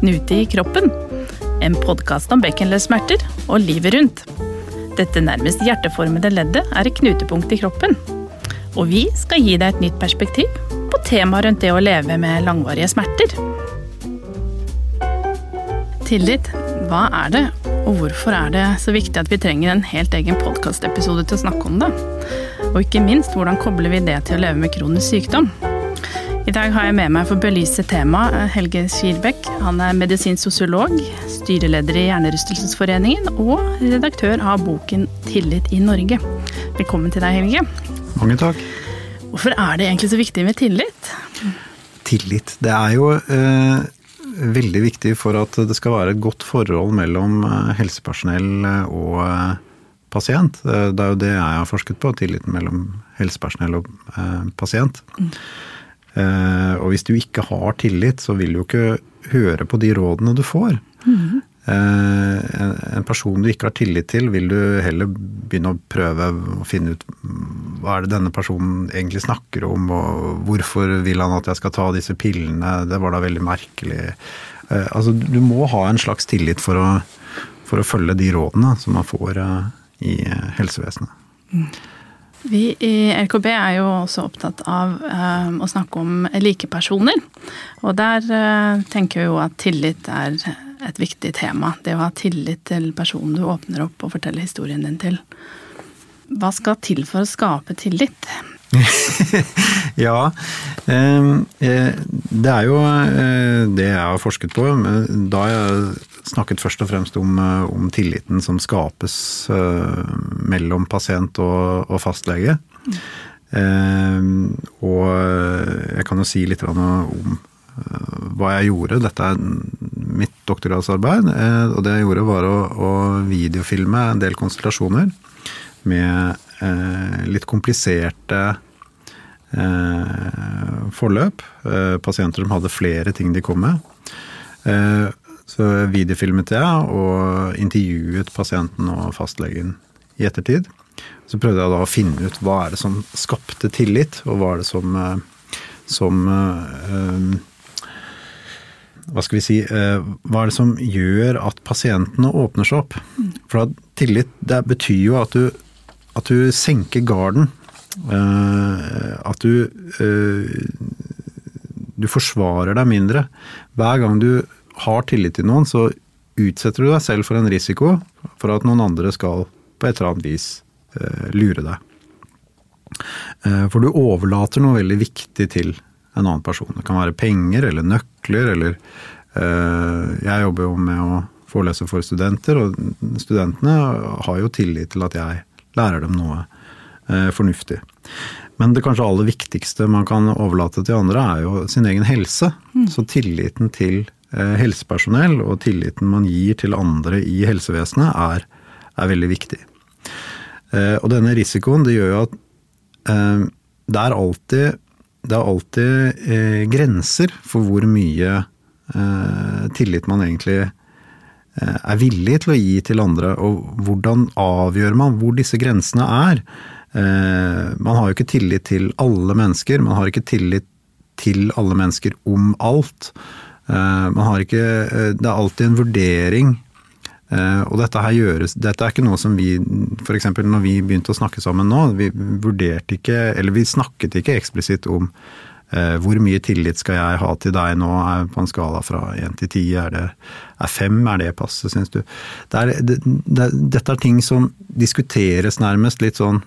Knute i kroppen. En podkast om bekkenløssmerter og livet rundt. Dette nærmest hjerteformede leddet er et knutepunkt i kroppen. Og vi skal gi deg et nytt perspektiv på temaet rundt det å leve med langvarige smerter. Tillit, hva er det, og hvorfor er det så viktig at vi trenger en helt egen podkastepisode til å snakke om det? Og ikke minst, hvordan kobler vi det til å leve med kronisk sykdom? I dag har jeg med meg for å belyse temaet eh, Helge Skirbekk. Han er medisinsk sosiolog, styreleder i Hjernerystelsesforeningen og redaktør av boken 'Tillit i Norge'. Velkommen til deg, Helge. Mange takk. Hvorfor er det egentlig så viktig med tillit? Tillit. Det er jo eh, veldig viktig for at det skal være et godt forhold mellom eh, helsepersonell og eh, pasient. Eh, det er jo det jeg har forsket på, tilliten mellom helsepersonell og eh, pasient. Mm. Eh, og hvis du ikke har tillit, så vil du jo ikke høre på de rådene du får. Mm. En person du ikke har tillit til, vil du heller begynne å prøve å finne ut hva er det denne personen egentlig snakker om, og hvorfor vil han at jeg skal ta disse pillene, det var da veldig merkelig. Altså, du må ha en slags tillit for å, for å følge de rådene som man får i helsevesenet. Mm. Vi i LKB er jo også opptatt av eh, å snakke om likepersoner. Og der eh, tenker vi jo at tillit er et viktig tema. Det å ha tillit til personen du åpner opp og forteller historien din til. Hva skal til for å skape tillit? ja, ehm, eh, det er jo det jeg har forsket på. Da jeg snakket først og fremst om, eh, om tilliten som skapes uh, mellom pasient og, og fastlege. Mm. Uh, og jeg kan jo si litt om uh, hva jeg gjorde. Dette er mitt doktorgradsarbeid. og det jeg gjorde, var å, å videofilme en del konstellasjoner med litt kompliserte forløp. pasienter som hadde flere ting de kom med. Så videofilmet jeg og intervjuet pasienten og fastlegen i ettertid. Så prøvde jeg da å finne ut hva er det som skapte tillit, og hva er det som, eh, som øh, Hva skal vi si Hva er det som gjør at pasientene åpner seg opp? For at tillit det betyr jo at du, at du senker garden. At du Du forsvarer deg mindre. Hver gang du har tillit til noen, så utsetter du deg selv for en risiko for at noen andre skal på et eller annet vis eh, lure deg. Eh, for du overlater noe veldig viktig til en annen person. Det kan være penger eller nøkler eller eh, Jeg jobber jo med å forelese for studenter, og studentene har jo tillit til at jeg lærer dem noe eh, fornuftig. Men det kanskje aller viktigste man kan overlate til andre, er jo sin egen helse. Mm. Så tilliten til helsepersonell og tilliten man gir til andre i helsevesenet, er, er veldig viktig. Eh, og denne risikoen det gjør jo at eh, det er alltid, det er alltid grenser for hvor mye tillit man egentlig er villig til å gi til andre, og hvordan avgjør man hvor disse grensene er? Man har jo ikke tillit til alle mennesker, man har ikke tillit til alle mennesker om alt. Eh, man har ikke eh, Det er alltid en vurdering. Eh, og dette her gjøres Dette er ikke noe som vi F.eks. når vi begynte å snakke sammen nå, vi vurderte ikke Eller vi snakket ikke eksplisitt om hvor mye tillit skal jeg ha til deg nå, er på en skala fra én til ti? Er det er fem? Er det passe, syns du? Det er, det, det, dette er ting som diskuteres nærmest litt sånn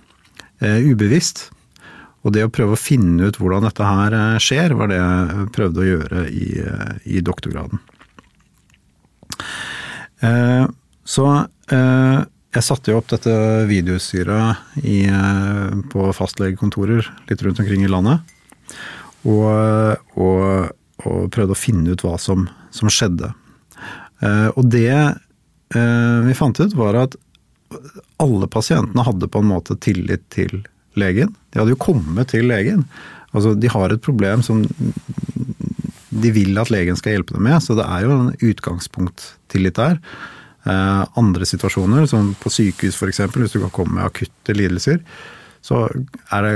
ubevisst. Og det å prøve å finne ut hvordan dette her eh, skjer, var det jeg prøvde å gjøre i, eh, i doktorgraden. Eh, så jeg satte jo opp dette videoutstyret på fastlegekontorer litt rundt omkring i landet. Og, og, og prøvde å finne ut hva som, som skjedde. Og det vi fant ut, var at alle pasientene hadde på en måte tillit til legen. De hadde jo kommet til legen. Altså, de har et problem som de vil at legen skal hjelpe dem med, så det er jo en utgangspunkt til litt der. Eh, andre situasjoner, som på sykehus f.eks., hvis du kan komme med akutte lidelser, så er det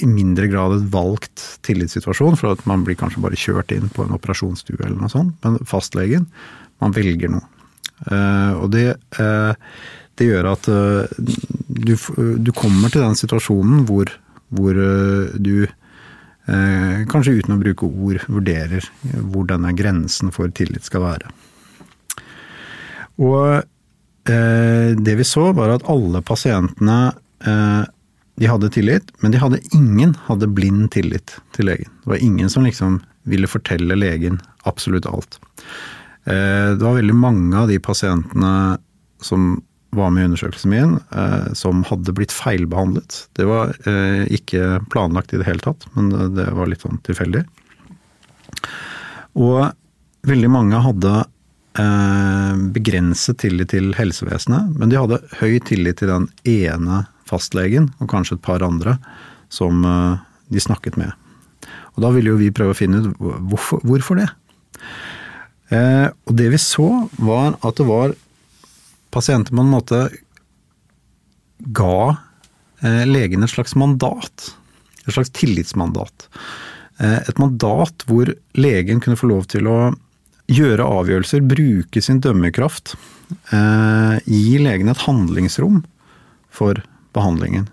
i mindre grad et valgt tillitssituasjon, for at man blir kanskje bare kjørt inn på en operasjonsstue eller noe sånt. Men fastlegen, man velger noe. Eh, og det, eh, det gjør at eh, du, du, kommer til den situasjonen hvor, hvor du kanskje uten å bruke ord vurderer hvor denne grensen for tillit skal være. Og det vi så, var at alle pasientene de hadde tillit, men de hadde ingen hadde blind tillit til legen. Det var ingen som liksom ville fortelle legen absolutt alt. Eh, det var veldig mange av de pasientene som var med i undersøkelsen min, eh, som hadde blitt feilbehandlet. Det var eh, ikke planlagt i det hele tatt, men det var litt sånn tilfeldig. Og veldig mange hadde begrenset tillit til helsevesenet, men de hadde høy tillit til den ene fastlegen, og kanskje et par andre, som eh, de snakket med. Og da ville jo vi prøve å finne ut hvorfor, hvorfor det. Eh, og det vi så, var at det var pasienter på en måte ga eh, legen et slags mandat. Et slags tillitsmandat. Eh, et mandat hvor legen kunne få lov til å gjøre avgjørelser, bruke sin dømmekraft. Eh, gi legen et handlingsrom for behandlingen.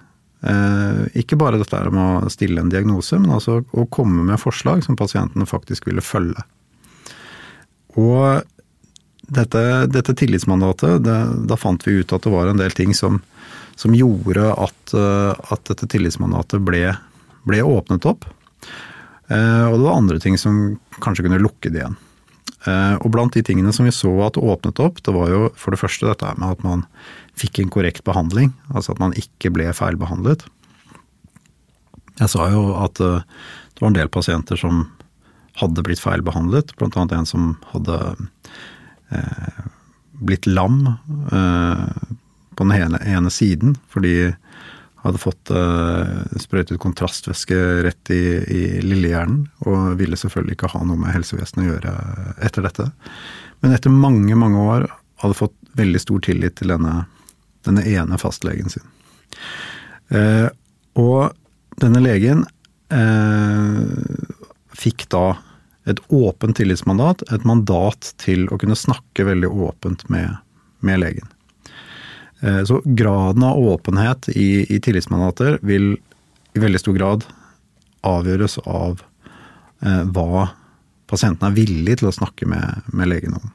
Eh, ikke bare dette med å stille en diagnose, men altså å komme med forslag som pasientene faktisk ville følge. Og dette, dette tillitsmandatet, det, da fant vi ut at det var en del ting som, som gjorde at, eh, at, dette tillitsmandatet ble, ble åpnet opp. Eh, og det var andre ting som kanskje kunne lukke det igjen. Og blant de tingene som vi så at åpnet opp, det var jo for det første dette med at man fikk en korrekt behandling, altså at man ikke ble feilbehandlet. Jeg sa jo at eh, det var en del pasienter som hadde blitt feilbehandlet, bl.a. en som hadde eh, blitt lam eh, på den ene, ene, siden fordi hadde fått eh, sprøytet kontrastvæske rett i, i lillehjernen, og ville selvfølgelig ikke ha noe med helsevesenet å gjøre etter dette. Men etter mange, mange år hadde fått veldig stor tillit til denne denne ene fastlegen sin. Eh, og denne legen eh, fikk da et åpent tillitsmandat, et mandat til å kunne snakke veldig åpent med, med legen. Eh, så graden av åpenhet i, i, tillitsmandater vil i veldig stor grad avgjøres av eh, hva pasienten er villig til å snakke med, med legen om.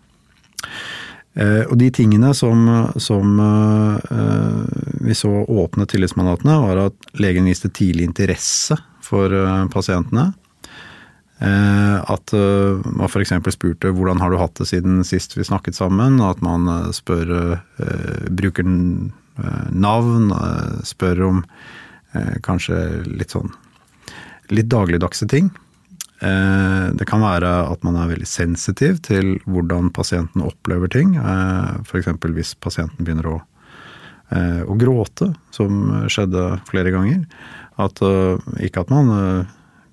Eh, og de tingene som, som eh, vi så åpne tillitsmandatene, var at legen viste tidlig interesse for eh, pasientene. At man f.eks. spurte hvordan har du hatt det siden sist vi snakket sammen. og At man spør, bruker navn, spør om kanskje litt sånn litt dagligdagse ting. Eh, det kan være at man er veldig sensitiv til hvordan pasienten opplever ting. Eh, F.eks. hvis pasienten begynner å, eh, å, gråte, som skjedde flere ganger. At, ikke at man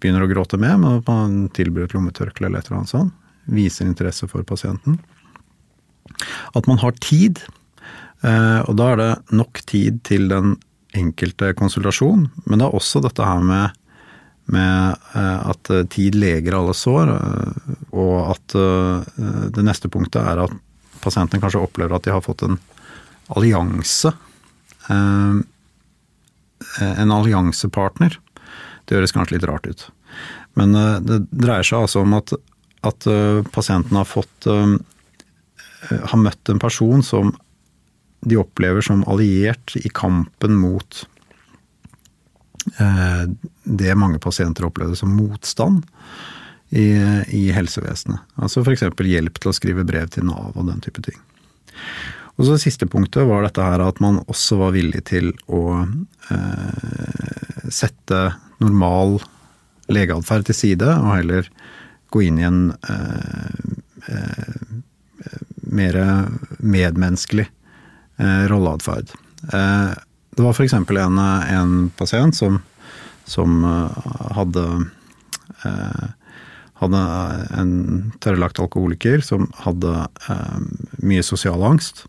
begynner å gråte med, men at man tilbyr et lommetørkle eller et eller annet sånt. Viser interesse for pasienten. At man har tid. Og da er det nok tid til den enkelte konsultasjon. Men det er også dette her med med eh, at eh, tid leger alle sår, eh, og at det neste punktet er at pasienten kanskje opplever at de har fått en allianse. En alliansepartner. Det høres kanskje litt rart ut. Men det dreier seg altså om at, at pasienten har fått Har møtt en person som de opplever som alliert i kampen mot Eh, det mange pasienter opplevde som motstand i, i helsevesenet. Altså f.eks. hjelp til å skrive brev til Nav og den type ting. Og så Siste punktet var dette her at man også var villig til å eh, sette normal legeatferd til side, og heller gå inn i en eh, eh, mer medmenneskelig eh, rolleatferd. Eh, det var f.eks. En, en pasient som, som eh, hadde eh, hadde en tørrlagt alkoholiker som hadde eh, mye sosial angst.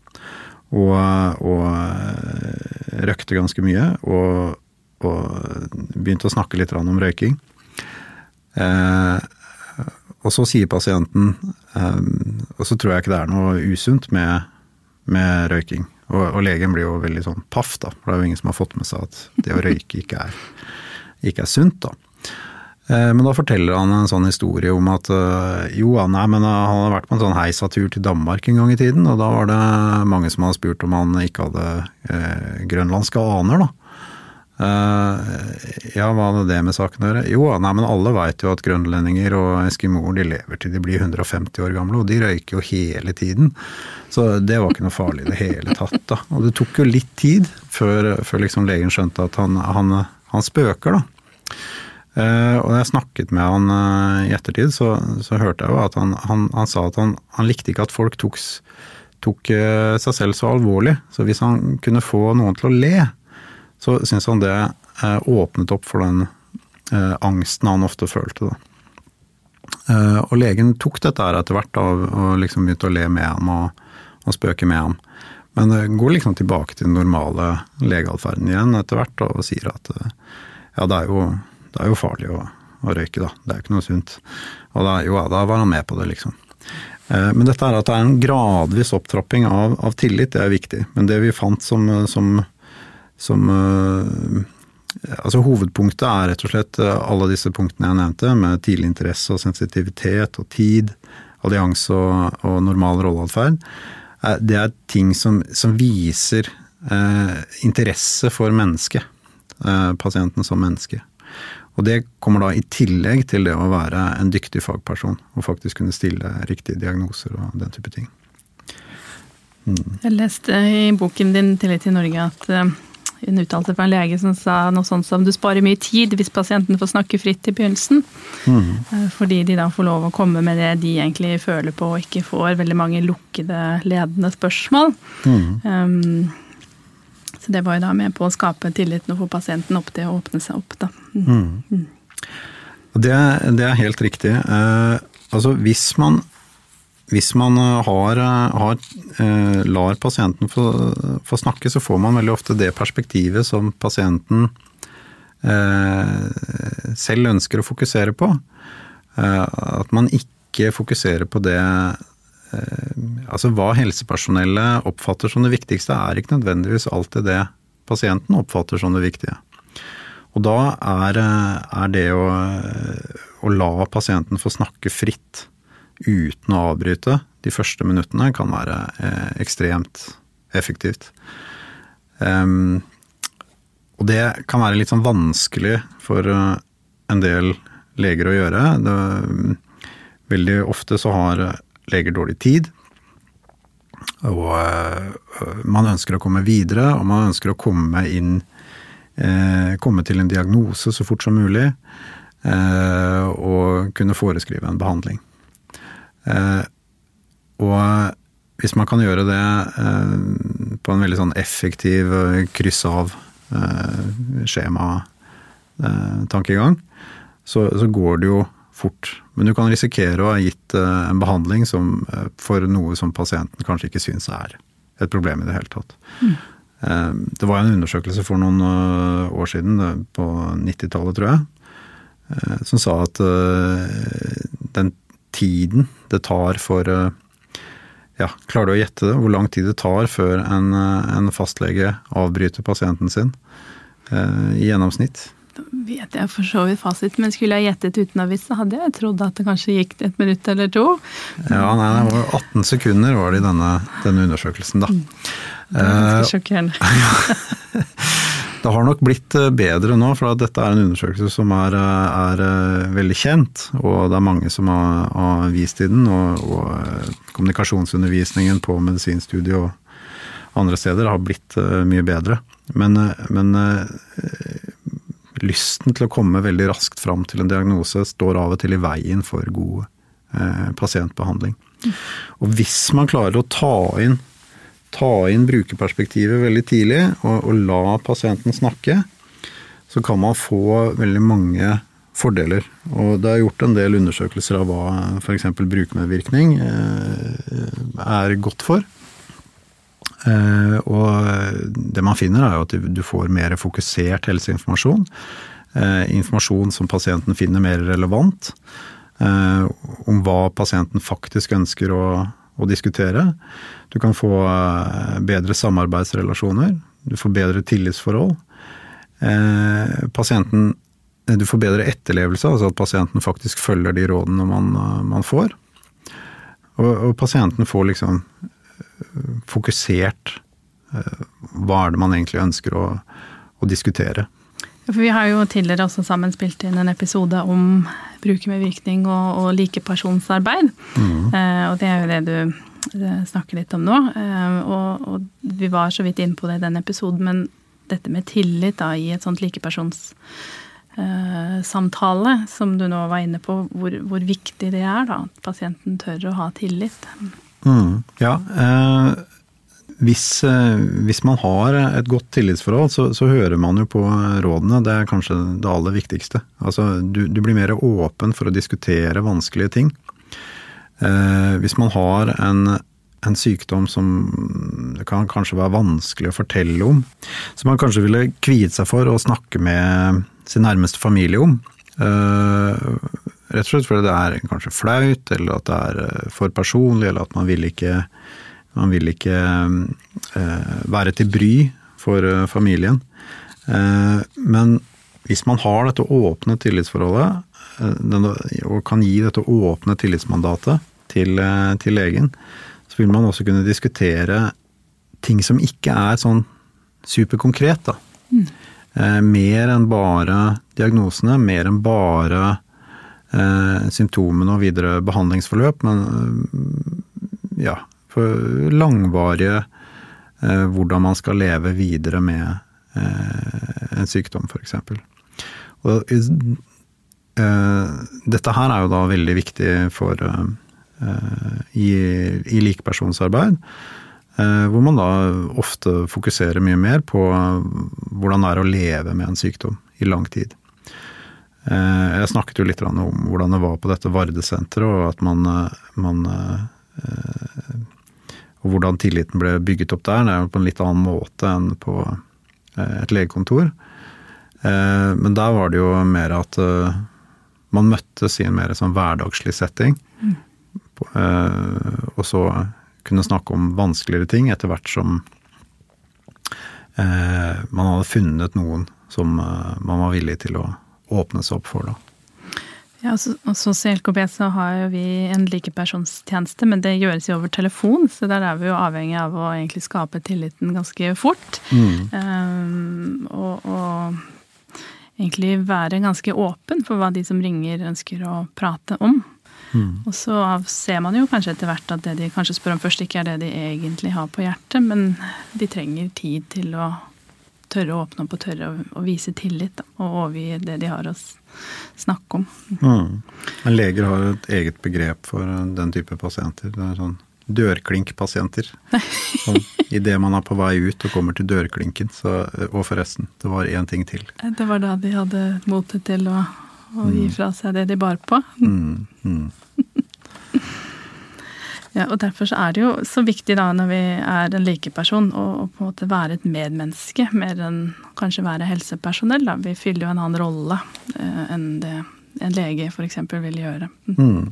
Og, og røkte ganske mye. Og og begynte å snakke litt om røyking. Eh, og så sier pasienten eh, Og så tror jeg ikke det er noe usunt med, med røyking. Og, og, legen blir jo veldig sånn paff, da. For det er jo ingen som har fått med seg at det å røyke ikke er, ikke er sunt, da. Eh, men da forteller han en sånn historie om at jo, nei, men han hadde vært på en sånn heisatur til Danmark en gang i tiden, og da var det mange som hadde spurt om han ikke hadde eh, grønlandske aner, da. Eh, ja, hva hadde det med saken å gjøre? Jo, nei, men alle veit jo at grønlendinger og eskimoer de lever til de blir 150 år gamle, og de røyker jo hele tiden. Så det var ikke noe farlig i det hele tatt, da. Og det tok jo litt tid før, før liksom legen skjønte at han, han, han spøker, da. Uh, og da jeg snakket med han uh, i ettertid, så, så, hørte jeg jo at han, han, han sa at han, han, likte ikke at folk tok, tok uh, seg selv så alvorlig. Så hvis han kunne få noen til å le, så syns han det åpnet opp for den angsten han ofte følte. Da. og legen tok dette her etter hvert da, og liksom begynte å le med ham og, og spøke med ham. Men det går liksom tilbake til den normale legeatferden igjen etter hvert og sier at ja, det er jo det er jo farlig å, å røyke, da. Det er jo ikke noe sunt. Og da, jo, da var han med på det, liksom. Eh, men dette er at det er en gradvis opptrapping av, av tillit, det er viktig. Men det vi fant som, som, som uh, Altså Hovedpunktet er rett og slett eh, alle disse punktene jeg nevnte, med tidlig interesse og sensitivitet og tid, allianse og, og normal rolleatferd. Det er ting som, som viser eh, interesse for mennesket. Eh, pasienten som menneske. Og det kommer da i tillegg til det å være en dyktig fagperson og faktisk kunne stille riktige diagnoser og den type ting. Mm. Jeg leste i boken din 'Tillit til Norge' at uh, en uttalelse fra en lege som sa noe sånt som du sparer mye tid hvis pasienten får snakke fritt i begynnelsen. Mm. Uh, fordi de da får lov å komme med det de egentlig føler på, og ikke får veldig mange lukkede, ledende spørsmål. Mm. Um, så det var jo da med på å skape tilliten og få pasienten opp til å åpne seg opp, da. Mm. Mm. Det, det, er helt riktig. Uh, altså hvis man, hvis man eh, har, eh, har, eh, lar pasienten få, snakke, så får man veldig ofte det perspektivet som pasienten eh, selv ønsker å fokusere på. Eh, at man ikke fokuserer på det Eh, altså Hva helsepersonellet oppfatter som det viktigste, er ikke nødvendigvis alltid det pasienten oppfatter som det viktige. Og da er, er det å, å, la pasienten få snakke fritt uten å avbryte de første minuttene, kan være eh, ekstremt effektivt. Um, og det kan være litt sånn vanskelig for en del leger å gjøre. Det, veldig ofte så har leger dårlig tid. Og uh, man ønsker å komme videre, og man ønsker å komme inn uh, Komme til en diagnose så fort som mulig. Og kunne foreskrive en behandling. Eh, og hvis man kan gjøre det eh, på en veldig sånn effektiv eh, kryss av skjema-tankegang, så, så går det jo fort. Men du kan risikere å ha gitt en behandling som, for noe som pasienten kanskje ikke syns er et problem i det hele tatt. Mm. Det var en undersøkelse for noen år siden, på 90-tallet tror jeg, som sa at den tiden det tar for ja, Klarer du å gjette det? Hvor lang tid det tar før en, en fastlege avbryter pasienten sin i gjennomsnitt? Da vet jeg for så vidt fasit, men skulle jeg gjettet uten å så hadde jeg trodd at det kanskje gikk et minutt eller to. Ja, nei, det var 18 sekunder var det i denne, denne undersøkelsen, da. Mm. Det er ganske eh, sjokkerende. det har nok blitt eh, bedre nå, for dette er en undersøkelse som er, eh, er veldig kjent. Og det er mange som har, har vist i den. Og, og kommunikasjonsundervisningen på medisinstudiet og andre steder har blitt mye bedre. Men, men lysten til å komme veldig raskt fram til en diagnose står av og til i veien for god eh, pasientbehandling. Og hvis man klarer å ta inn, ta inn brukerperspektivet veldig tidlig, og, og, la pasienten snakke, så kan man få veldig mange fordeler. Og det er gjort en del undersøkelser av hva f.eks. brukermedvirkning eh, er godt for. Eh, og det man finner, er jo at du får mer fokusert helseinformasjon. Eh, informasjon som pasienten finner mer relevant. Om hva pasienten faktisk ønsker å, å diskutere. Du kan få bedre samarbeidsrelasjoner. Du får bedre tillitsforhold. Pasienten Du får bedre etterlevelse, altså at pasienten faktisk følger de rådene man, man får. Og, og pasienten får liksom fokusert eh, hva er det man egentlig ønsker å, å diskutere. For vi har jo tidligere også sammen spilt inn en episode om brukermedvirkning og, og likepersonsarbeid. Mm. Eh, og det er jo det du eh, snakker litt om nå. Eh, og, og, vi var så vidt inne på det i den episoden, men dette med tillit da, i et sånt likepersonssamtale, Eh, som du nå var inne på, hvor, hvor, viktig det er da, at pasienten tør å ha tillit. Mm, ja, eh, hvis, eh, hvis, man har et godt tillitsforhold, så, så, hører man jo på rådene. Det er kanskje det aller viktigste. Altså, du, du blir mer åpen for å diskutere vanskelige ting. Eh, hvis man har en, en sykdom som det kan kanskje være vanskelig å fortelle om, som man kanskje ville kviet seg for å snakke med sin nærmeste familie om. Eh, rett og slett fordi det er kanskje flaut, eller at det er eh, for personlig, eller at man vil ikke, man vil ikke uh, være til bry for uh, familien. men hvis man har dette åpne tillitsforholdet, og kan gi dette åpne tillitsmandatet til, til legen, så vil man også kunne diskutere ting som ikke er sånn superkonkret. da. Mm. Eh, mer enn bare diagnosene, mer enn bare eh, symptomene og videre behandlingsforløp, men eh, ja, langvarige eh, hvordan man skal leve videre med eh, en sykdom, f.eks. Og eh, dette her er jo da veldig viktig for i, i likepersonsarbeid. Eh, hvor man da ofte fokuserer mye mer på hvordan det er å leve med en sykdom i lang tid. Eh, jeg snakket jo litt om hvordan det var på dette Vardesenteret, og at man, man eh, Og hvordan tilliten ble bygget opp der. Det er jo på en litt annen måte enn på et legekontor. Men der var det jo mer at man møttes i en mer sånn hverdagslig setting. Mm. Og så kunne snakke om vanskeligere ting etter hvert som eh, man hadde funnet noen som eh, man var villig til å åpne seg opp for. da. Ja, så, I LKB så har jo vi en likepersonstjeneste, men det gjøres jo over telefon. Så der er vi jo avhengig av å egentlig skape tilliten ganske fort. Mm. Um, og, og, egentlig være ganske åpen for hva de som ringer ønsker å prate om. Mm. Og så ser man jo kanskje etter hvert at det de kanskje spør om først, ikke er det de egentlig har på hjertet, men de trenger tid til å tørre å åpne opp og tørre å, å vise tillit da, og overgi det de har å snakke om. Mm. Men leger har et eget begrep for den type pasienter. Det er sånn dørklinkpasienter. Idet man er på vei ut og kommer til dørklinken, så Og forresten, det var én ting til. Det var da de hadde motet til å og gi mm. fra seg det de bar på. Mm, mm. Ja, og Derfor så er det jo så viktig da når vi er en likeperson å, å på en måte være et medmenneske mer enn kanskje være helsepersonell. Da. Vi fyller jo en annen rolle eh, enn det en lege f.eks. vil gjøre. Mm.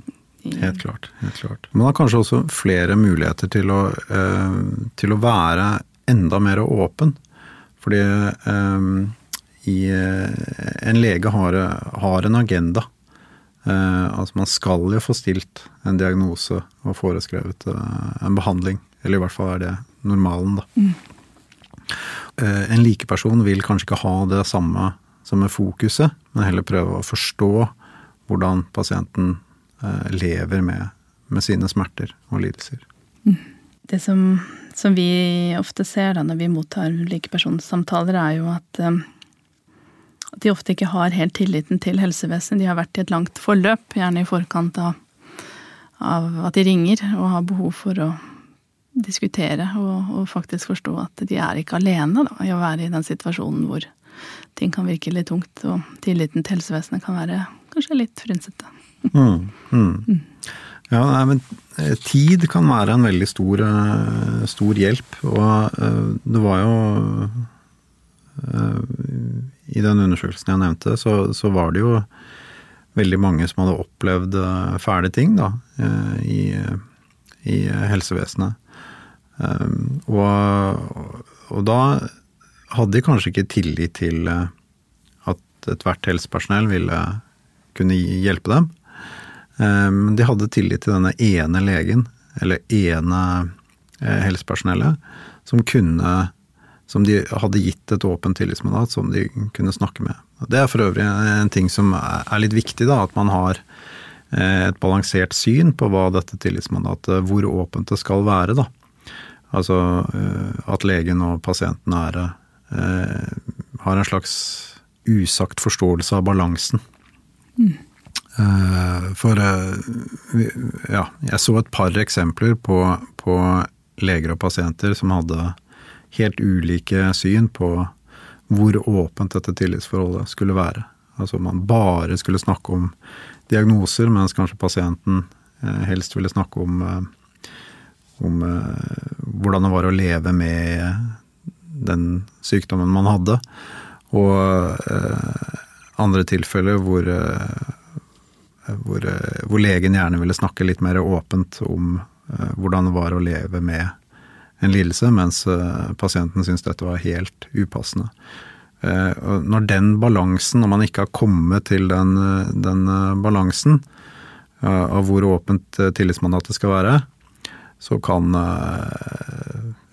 Helt klart. helt klart. Man har kanskje også flere muligheter til å, eh, til å være enda mer åpen. Fordi eh, i eh, En lege har, har en agenda. Eh, altså man skal jo få stilt en diagnose og foreskrevet eh, en behandling. Eller i hvert fall er det normalen, da. Mm. En likeperson vil kanskje ikke ha det samme som er fokuset, men heller prøve å forstå hvordan pasienten lever med, med sine smerter og lidelser. Mm. Det som, som, vi ofte ser da når vi mottar likepersonssamtaler, er jo at at de ofte ikke har helt tilliten til helsevesenet. De har vært i et langt forløp, gjerne i forkant av, av at de ringer og har behov for å diskutere og, og, faktisk forstå at de er ikke alene da, i å være i den situasjonen hvor ting kan virke litt tungt, og tilliten til helsevesenet kan være kanskje litt frynsete. Mm, mm. Mm. Ja, nei, men eh, tid kan være en veldig stor, eh, stor hjelp. Og eh, det var jo I den undersøkelsen jeg nevnte, så, så, var det jo veldig mange som hadde opplevd fæle ting da, i, i helsevesenet. Og, og, da hadde de kanskje ikke tillit til at ethvert helsepersonell ville kunne hjelpe dem. Men de hadde tillit til denne ene legen, eller ene eh, helsepersonellet, som kunne Som de hadde gitt et åpent tillitsmandat som de kunne snakke med. Det er for øvrig en ting som er litt viktig, da, at man har eh, et balansert syn på hva dette tillitsmandatet, hvor åpent det skal være. da. Altså eh, at legen og pasienten er, har en slags usagt forståelse av balansen. Mm. Eh, for eh, ja, jeg så et par eksempler på, på, leger og pasienter som hadde helt ulike syn på hvor åpent dette tillitsforholdet skulle være. Altså man bare skulle snakke om diagnoser, mens kanskje pasienten eh, helst ville snakke om, om hvordan det var å leve med den sykdommen man hadde. Og andre tilfeller hvor hvor, eh, hvor, legen gjerne ville snakke litt mer åpent om hvordan det var å leve med en lidelse, mens uh, pasienten syntes dette var helt upassende. Uh, når den balansen, når man ikke har kommet til den, den balansen av hvor åpent tillitsmandatet skal være, så kan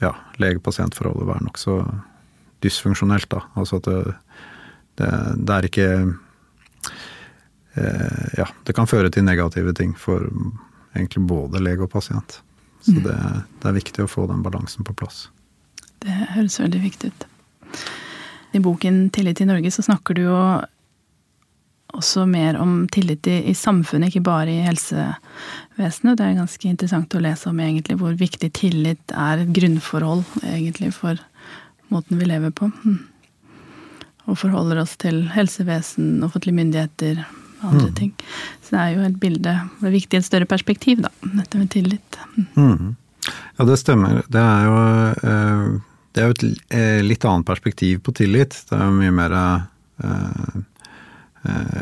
ja, lege-pasient-forholdet være nokså dysfunksjonelt. Da. Altså at det, det, det er ikke Eh, ja, det kan føre til negative ting for egentlig både lege og pasient. Så mm. det, det, er viktig å få den balansen på plass. Det høres veldig viktig ut. I boken 'Tillit i Norge' så snakker du jo også mer om tillit i, i samfunnet, ikke bare i helsevesenet. Det er ganske interessant å lese om egentlig hvor viktig tillit er et grunnforhold egentlig for måten vi lever på. Mm. Og forholder oss til helsevesen, offentlige myndigheter, andre mm. ting. Så det er jo et bilde Det er viktig i et større perspektiv, da, dette med tillit. Mm. Ja, det stemmer. Det er jo, eh, det er jo et eh, litt annet perspektiv på tillit. Det er jo mye mer eh,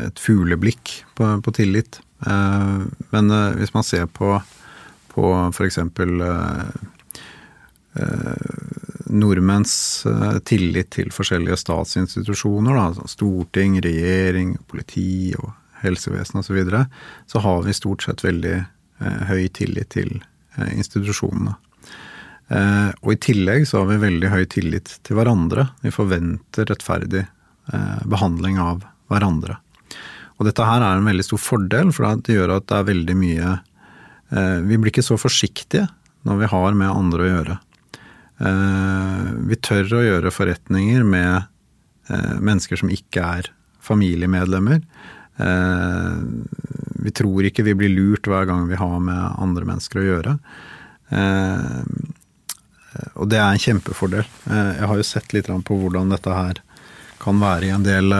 et fugleblikk på, på tillit. Men hvis man ser på, på f.eks. nordmenns tillit til forskjellige statsinstitusjoner, da, storting, regjering, politi og helsevesen osv., så, videre, så har vi stort sett veldig eh, høy tillit til eh, institusjonene. Eh, og i tillegg så har vi veldig høy tillit til hverandre. Vi forventer rettferdig eh, behandling av hverandre. Og dette her er en veldig stor fordel, for det gjør at det er veldig mye eh, Vi blir ikke så forsiktige når vi har med andre å gjøre. Eh, vi tør å gjøre forretninger med mennesker som ikke er familiemedlemmer. Eh, vi tror ikke vi blir lurt hver gang vi har med andre mennesker å gjøre. Eh, og det er en kjempefordel. Eh, jeg har jo sett litt på hvordan dette her kan være i en del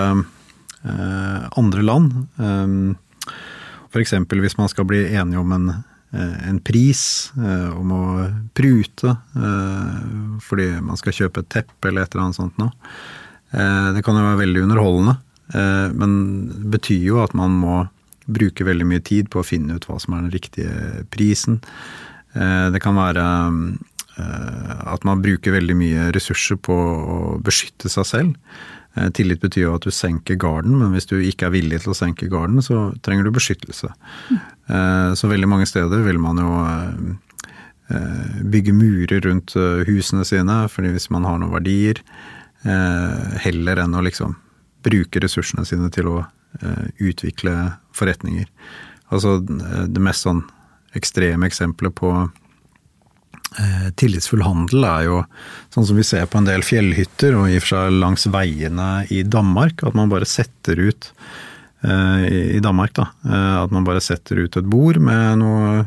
andre land. F.eks. hvis man skal bli enige om en, en pris, om å prute fordi man skal kjøpe et teppe eller et eller annet sånt noe. Det kan jo være veldig underholdende. Eh, men det betyr jo at man må bruke veldig mye tid på å finne ut hva som er den riktige prisen. Eh, det kan være eh, at man bruker veldig mye ressurser på å beskytte seg selv. Tillit betyr jo at du senker garden, men hvis du ikke er villig til å senke garden, så trenger du beskyttelse. Mm. Så veldig mange steder vil man jo bygge murer rundt husene sine, fordi hvis man har noen verdier, heller enn å liksom bruke ressursene sine til å uh, utvikle forretninger. Altså det mest sånn ekstreme eksempelet på uh, tillitsfull handel er jo sånn som vi ser på en del fjellhytter, og i og for seg langs veiene i Danmark, at man bare setter ut i Danmark, da. at man bare setter ut et bord med noe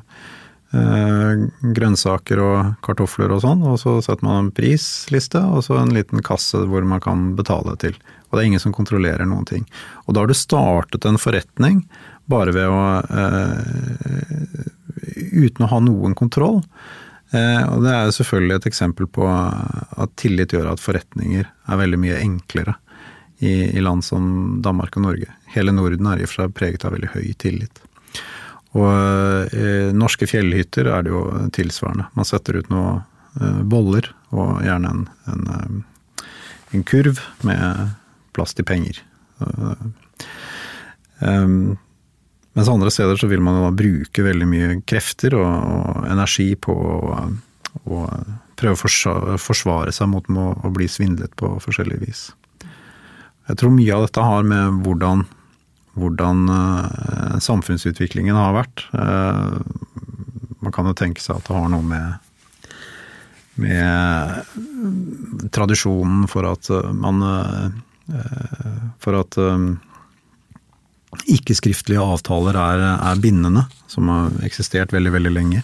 grønnsaker og kartofler og sånn, og så setter man en prisliste og så en liten kasse hvor man kan betale til og det er ingen som kontrollerer noen ting. Og da har du startet en forretning bare ved å eh, uten å ha noen kontroll. Eh, og det er selvfølgelig et eksempel på at tillit gjør at forretninger er veldig mye enklere i, i land som Danmark og Norge. Hele Norden er i og for seg preget av veldig høy tillit. Og eh, norske fjellhytter er det jo tilsvarende. Man setter ut noen eh, boller og gjerne en, en, eh, en, kurv med plass til penger. Um, mens andre steder så vil man jo bruke veldig mye krefter og, og energi på å prøve å forsvare seg mot å bli svindlet på forskjellig vis. Jeg tror mye av dette har med hvordan, hvordan uh, samfunnsutviklingen har vært. Uh, man kan jo tenke seg at det har noe med med tradisjonen for at man For at ikke-skriftlige avtaler er, er, bindende, som har eksistert veldig, veldig lenge.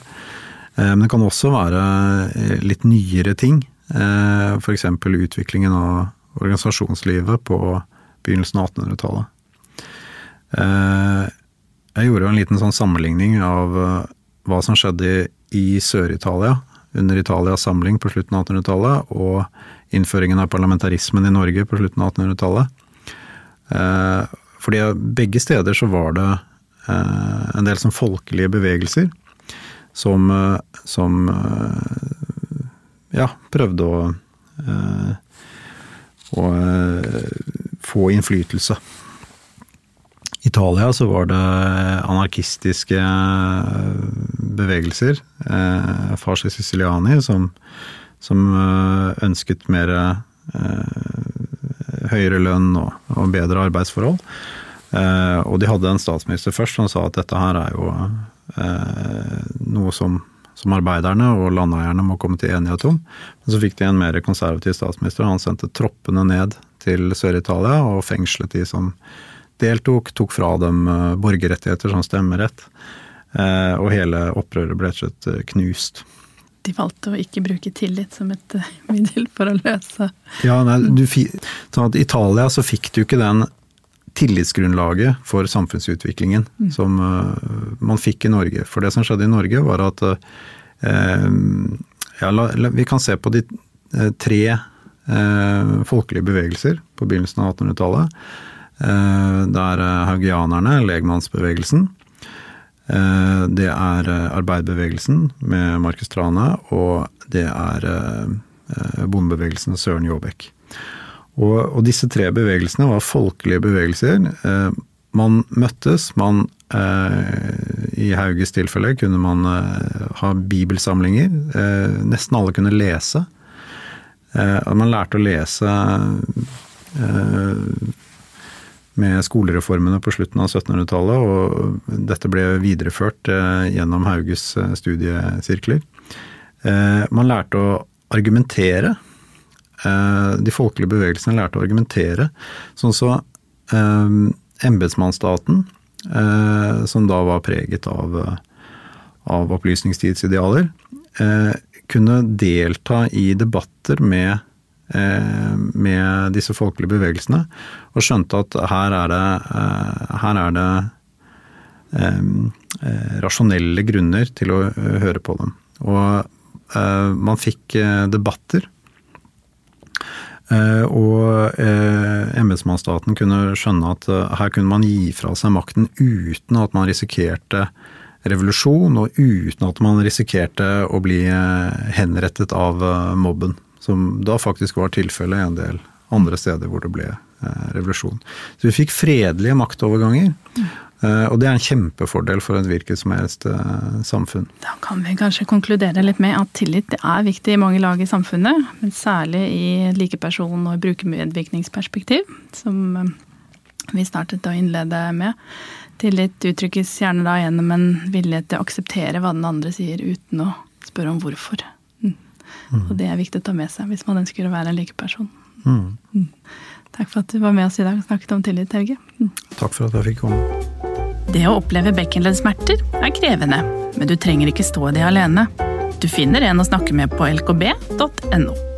Eh, men det kan også være eh, litt nyere ting. Eh, F.eks. utviklingen av organisasjonslivet på begynnelsen av 1800-tallet. Jeg gjorde en liten sånn sammenligning av hva som skjedde i Sør-Italia under Italias samling på slutten av 1800-tallet, og innføringen av parlamentarismen i Norge på slutten av 1800-tallet. Fordi begge steder så var det eh, en del sånn folkelige bevegelser som, eh, som eh, ja, prøvde å, å få innflytelse. I Italia så var det anarkistiske bevegelser, eh, Farsi Siciliani, som, som ønsket mer høyere lønn og, og bedre arbeidsforhold. Eh, og de hadde en statsminister først som sa at dette her er jo eh, noe som, som arbeiderne og landeierne må komme til enighet om. Men så fikk de en mer konservativ statsminister. Han sendte troppene ned til Sør-Italia og fengslet de som deltok, tok fra dem eh, borgerrettigheter som stemmerett. Eh, og hele opprøret ble rett og slett eh, knust de valgte å ikke bruke tillit som et eh, middel for å løse Ja, nei, du, sånn at I Italia så fikk du ikke den tillitsgrunnlaget for samfunnsutviklingen mm. som uh, man fikk i Norge. For det som skjedde i Norge, var at uh, ja, la, la, Vi kan se på de uh, tre folkelige bevegelser på begynnelsen av 1800-tallet. det er haugianerne, legmannsbevegelsen. Det er arbeiderbevegelsen med Markus Trane, og det er bondebevegelsen Søren Jåbekk. Og, og, disse tre bevegelsene var folkelige bevegelser. Eh, man møttes, man eh, I Hauges tilfelle kunne man eh, ha bibelsamlinger. Eh, nesten alle kunne lese. Eh, man lærte å lese eh, med skolereformene på slutten av 1700-tallet, og dette ble videreført gjennom Hauges studiesirkler. Man lærte å argumentere Eh, de folkelige bevegelsene lærte å argumentere. Sånn så eh, embetsmannsstaten, eh, som da var preget av, av opplysningstidsidealer, eh, kunne delta i debatter med, eh, med disse folkelige bevegelsene, og skjønte at her er det, eh, her er det rasjonelle grunner til å høre på dem. Og man fikk debatter Eh, og eh, embetsmannsstaten kunne skjønne at eh, her kunne man gi fra seg makten uten at man risikerte revolusjon, og uten at man risikerte å bli henrettet av mobben. Som da faktisk var tilfellet i en del andre steder hvor det ble revolusjon. Så vi fikk fredelige maktoverganger. Eh, og det er en kjempefordel for et hvilket som helst eh, samfunn. Da kan vi kanskje konkludere litt med at tillit er viktig i mange lag i samfunnet. Men særlig i likeperson- og brukermedvirkningsperspektiv, som eh, vi startet å innlede med. Tillit uttrykkes gjerne da gjennom en vilje til å akseptere hva den andre sier, uten å spørre om hvorfor. Mm. Og det er viktig å ta med seg hvis man ønsker å være en likeperson. Mm. mm. Takk for at du var med oss i dag og snakket om tillit, Helge. Mm. Takk for at jeg fikk komme. Det å oppleve bekkenleddsmerter er krevende, men du trenger ikke stå i det alene. Du finner en å snakke med på lkb.no.